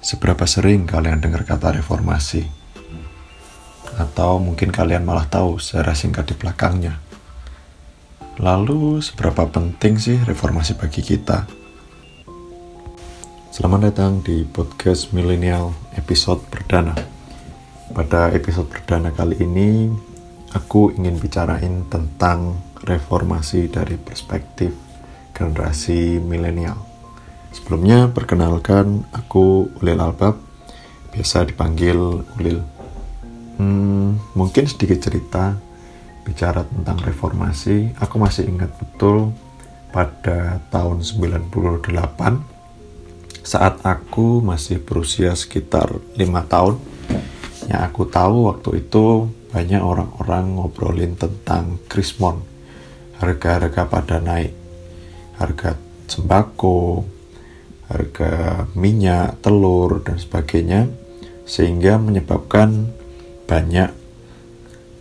Seberapa sering kalian dengar kata reformasi? Atau mungkin kalian malah tahu secara singkat di belakangnya. Lalu, seberapa penting sih reformasi bagi kita? Selamat datang di podcast milenial episode perdana. Pada episode perdana kali ini, aku ingin bicarain tentang reformasi dari perspektif generasi milenial. Sebelumnya, perkenalkan aku Ulil Albab, biasa dipanggil Ulil. Hmm, mungkin sedikit cerita bicara tentang reformasi. Aku masih ingat betul pada tahun 98 saat aku masih berusia sekitar lima tahun. Yang aku tahu waktu itu banyak orang-orang ngobrolin tentang krismon. Harga-harga pada naik. Harga sembako, harga minyak, telur, dan sebagainya, sehingga menyebabkan banyak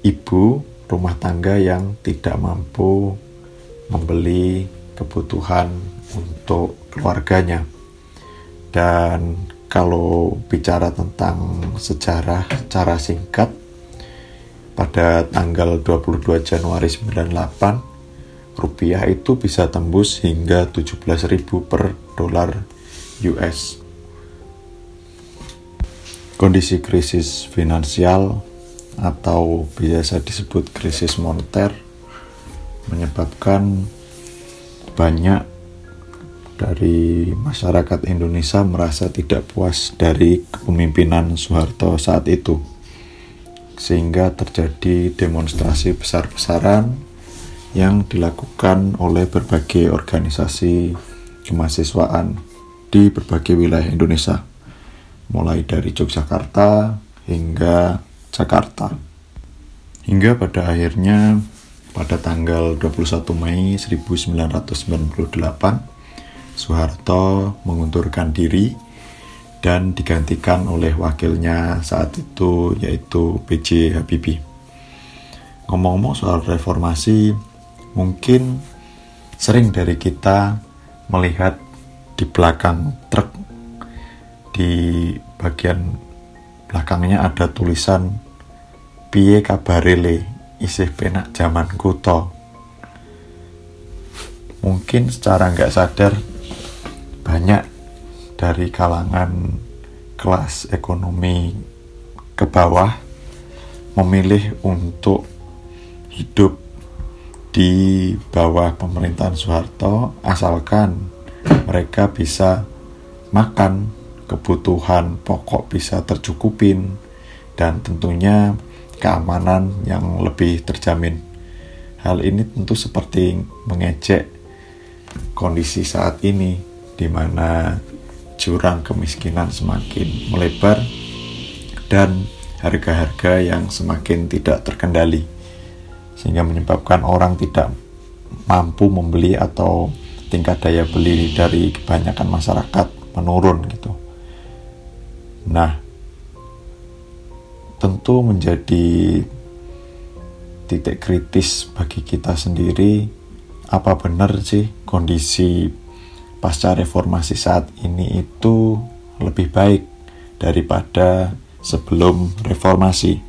ibu rumah tangga yang tidak mampu membeli kebutuhan untuk keluarganya. Dan kalau bicara tentang sejarah cara singkat, pada tanggal 22 Januari 98, rupiah itu bisa tembus hingga 17.000 per dolar US. Kondisi krisis finansial atau biasa disebut krisis moneter menyebabkan banyak dari masyarakat Indonesia merasa tidak puas dari kepemimpinan Soeharto saat itu sehingga terjadi demonstrasi besar-besaran yang dilakukan oleh berbagai organisasi kemahasiswaan di berbagai wilayah Indonesia, mulai dari Yogyakarta hingga Jakarta. Hingga pada akhirnya pada tanggal 21 Mei 1998, Soeharto mengundurkan diri dan digantikan oleh wakilnya saat itu yaitu B.J. Habibie. Ngomong-ngomong soal reformasi, mungkin sering dari kita melihat di belakang truk. Di bagian belakangnya ada tulisan piye kabarele isih penak zaman kuto mungkin secara nggak sadar banyak dari kalangan kelas ekonomi ke bawah memilih untuk hidup di bawah pemerintahan Soeharto asalkan mereka bisa makan, kebutuhan pokok bisa tercukupin, dan tentunya keamanan yang lebih terjamin. Hal ini tentu seperti mengejek kondisi saat ini di mana jurang kemiskinan semakin melebar dan harga-harga yang semakin tidak terkendali sehingga menyebabkan orang tidak mampu membeli atau tingkat daya beli dari kebanyakan masyarakat menurun gitu. Nah, tentu menjadi titik kritis bagi kita sendiri apa benar sih kondisi pasca reformasi saat ini itu lebih baik daripada sebelum reformasi.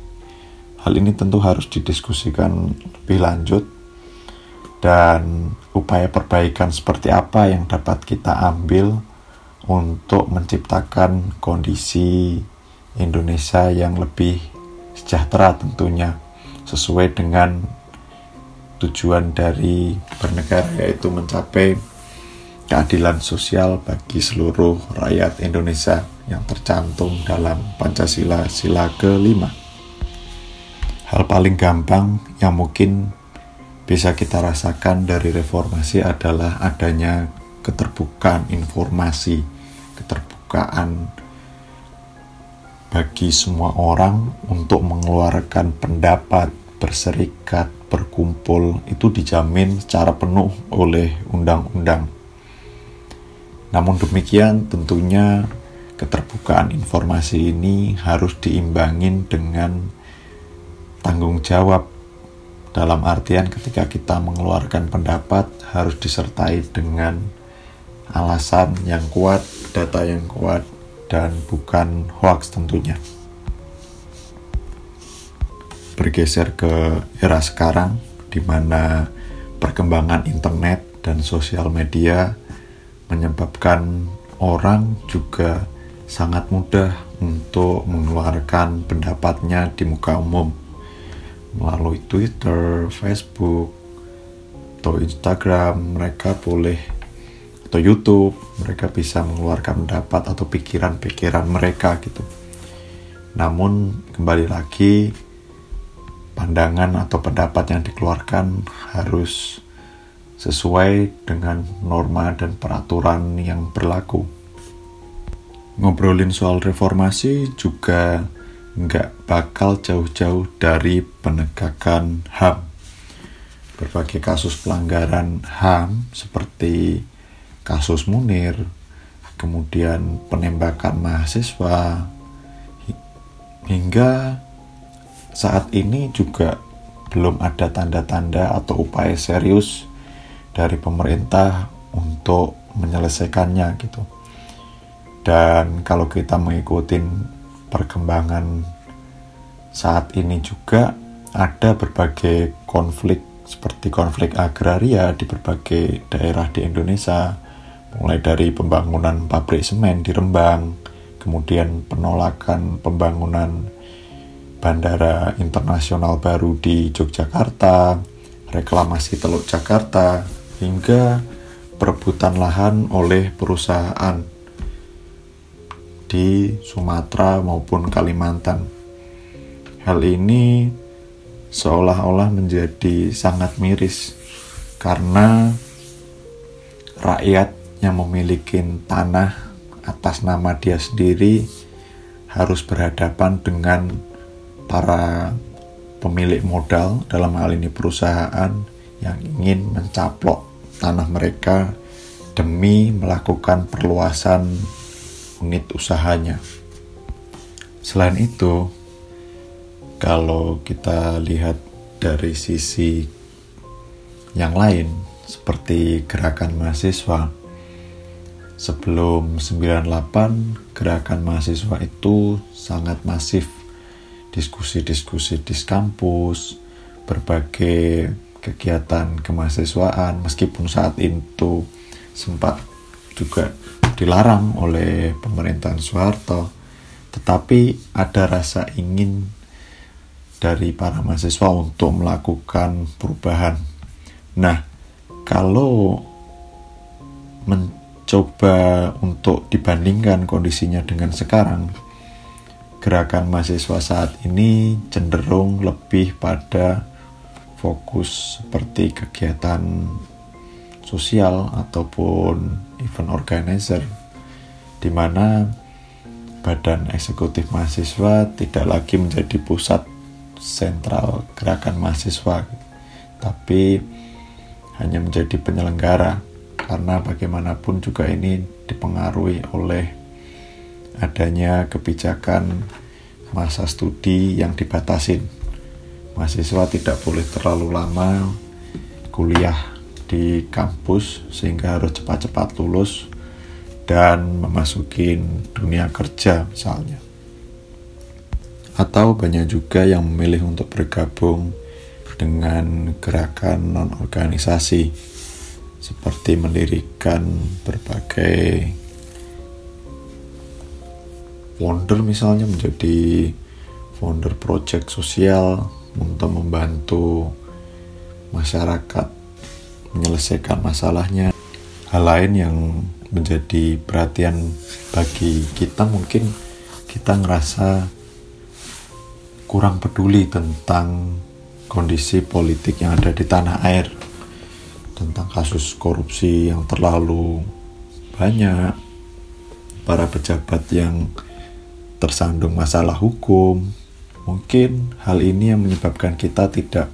Hal ini tentu harus didiskusikan lebih lanjut dan upaya perbaikan seperti apa yang dapat kita ambil untuk menciptakan kondisi Indonesia yang lebih sejahtera tentunya sesuai dengan tujuan dari bernegara yaitu mencapai keadilan sosial bagi seluruh rakyat Indonesia yang tercantum dalam Pancasila sila kelima. Hal paling gampang yang mungkin bisa kita rasakan dari reformasi adalah adanya keterbukaan informasi, keterbukaan bagi semua orang untuk mengeluarkan pendapat, berserikat, berkumpul itu dijamin secara penuh oleh undang-undang. Namun demikian tentunya keterbukaan informasi ini harus diimbangin dengan tanggung jawab dalam artian ketika kita mengeluarkan pendapat harus disertai dengan alasan yang kuat, data yang kuat, dan bukan hoax tentunya. Bergeser ke era sekarang di mana perkembangan internet dan sosial media menyebabkan orang juga sangat mudah untuk mengeluarkan pendapatnya di muka umum melalui Twitter, Facebook, atau Instagram mereka boleh atau YouTube mereka bisa mengeluarkan pendapat atau pikiran-pikiran mereka gitu. Namun kembali lagi pandangan atau pendapat yang dikeluarkan harus sesuai dengan norma dan peraturan yang berlaku. Ngobrolin soal reformasi juga nggak bakal jauh-jauh dari penegakan HAM. Berbagai kasus pelanggaran HAM seperti kasus Munir, kemudian penembakan mahasiswa, hingga saat ini juga belum ada tanda-tanda atau upaya serius dari pemerintah untuk menyelesaikannya gitu. Dan kalau kita mengikuti perkembangan saat ini juga ada berbagai konflik seperti konflik agraria di berbagai daerah di Indonesia. Mulai dari pembangunan pabrik semen di Rembang kemudian penolakan pembangunan bandara internasional baru di Yogyakarta reklamasi Teluk Jakarta hingga perebutan lahan oleh perusahaan di Sumatera maupun Kalimantan. Hal ini seolah-olah menjadi sangat miris karena rakyat yang memiliki tanah atas nama dia sendiri harus berhadapan dengan para pemilik modal dalam hal ini perusahaan yang ingin mencaplok tanah mereka demi melakukan perluasan unit usahanya. Selain itu, kalau kita lihat dari sisi yang lain seperti gerakan mahasiswa sebelum 98 gerakan mahasiswa itu sangat masif diskusi-diskusi di kampus berbagai kegiatan kemahasiswaan meskipun saat itu sempat juga dilarang oleh pemerintahan Soeharto. Tetapi ada rasa ingin dari para mahasiswa untuk melakukan perubahan. Nah kalau mencoba untuk dibandingkan kondisinya dengan sekarang gerakan mahasiswa saat ini cenderung lebih pada fokus seperti kegiatan sosial ataupun event organizer di mana badan eksekutif mahasiswa tidak lagi menjadi pusat sentral gerakan mahasiswa tapi hanya menjadi penyelenggara karena bagaimanapun juga ini dipengaruhi oleh adanya kebijakan masa studi yang dibatasin. Mahasiswa tidak boleh terlalu lama kuliah di kampus sehingga harus cepat-cepat lulus dan memasuki dunia kerja misalnya. Atau banyak juga yang memilih untuk bergabung dengan gerakan non-organisasi seperti mendirikan berbagai founder misalnya menjadi founder project sosial untuk membantu masyarakat menyelesaikan masalahnya. Hal lain yang menjadi perhatian bagi kita mungkin kita ngerasa kurang peduli tentang kondisi politik yang ada di tanah air tentang kasus korupsi yang terlalu banyak para pejabat yang tersandung masalah hukum Mungkin hal ini yang menyebabkan kita tidak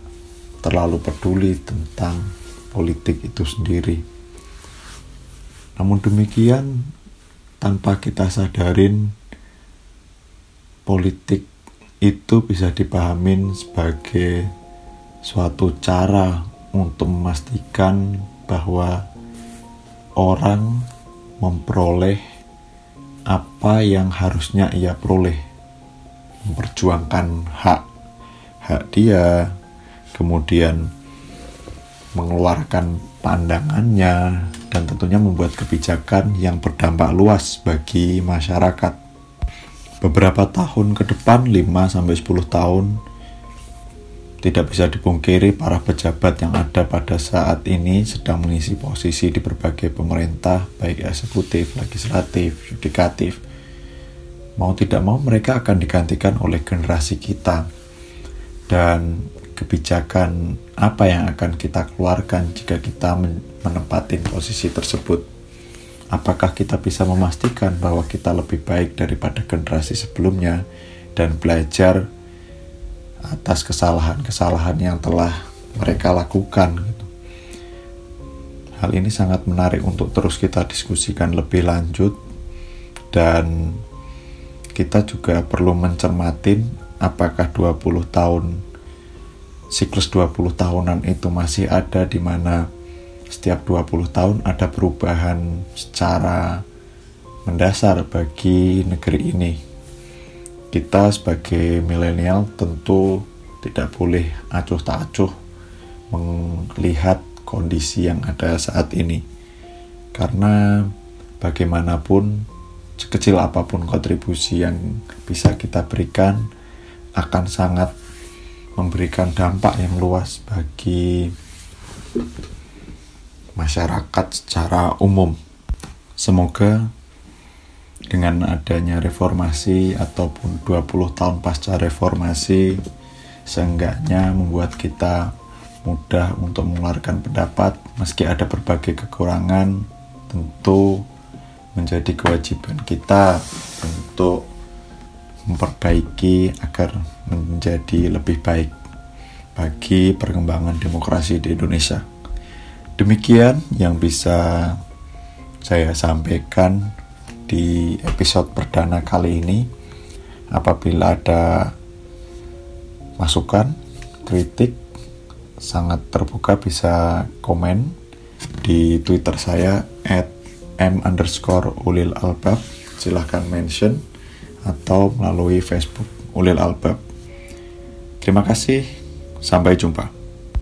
terlalu peduli tentang politik itu sendiri. Namun demikian, tanpa kita sadarin, politik itu bisa dipahamin sebagai suatu cara untuk memastikan bahwa orang memperoleh apa yang harusnya ia peroleh memperjuangkan hak hak dia kemudian mengeluarkan pandangannya dan tentunya membuat kebijakan yang berdampak luas bagi masyarakat beberapa tahun ke depan 5 sampai 10 tahun tidak bisa dipungkiri para pejabat yang ada pada saat ini sedang mengisi posisi di berbagai pemerintah, baik eksekutif, legislatif, yudikatif. Mau tidak mau mereka akan digantikan oleh generasi kita. Dan kebijakan apa yang akan kita keluarkan jika kita menempati posisi tersebut? Apakah kita bisa memastikan bahwa kita lebih baik daripada generasi sebelumnya dan belajar atas kesalahan-kesalahan yang telah mereka lakukan. Gitu. Hal ini sangat menarik untuk terus kita diskusikan lebih lanjut dan kita juga perlu mencermatin apakah 20 tahun siklus 20 tahunan itu masih ada di mana setiap 20 tahun ada perubahan secara mendasar bagi negeri ini. Kita sebagai milenial tentu tidak boleh acuh tak acuh melihat kondisi yang ada saat ini. Karena bagaimanapun sekecil apa pun kontribusi yang bisa kita berikan akan sangat memberikan dampak yang luas bagi masyarakat secara umum. Semoga dengan adanya reformasi ataupun 20 tahun pasca reformasi seenggaknya membuat kita mudah untuk mengeluarkan pendapat meski ada berbagai kekurangan tentu menjadi kewajiban kita untuk memperbaiki agar menjadi lebih baik bagi perkembangan demokrasi di Indonesia. Demikian yang bisa saya sampaikan di episode perdana kali ini. Apabila ada masukan, kritik, sangat terbuka bisa komen di Twitter saya at m underscore ulil albab. Silahkan mention atau melalui Facebook ulil albab. Terima kasih, sampai jumpa.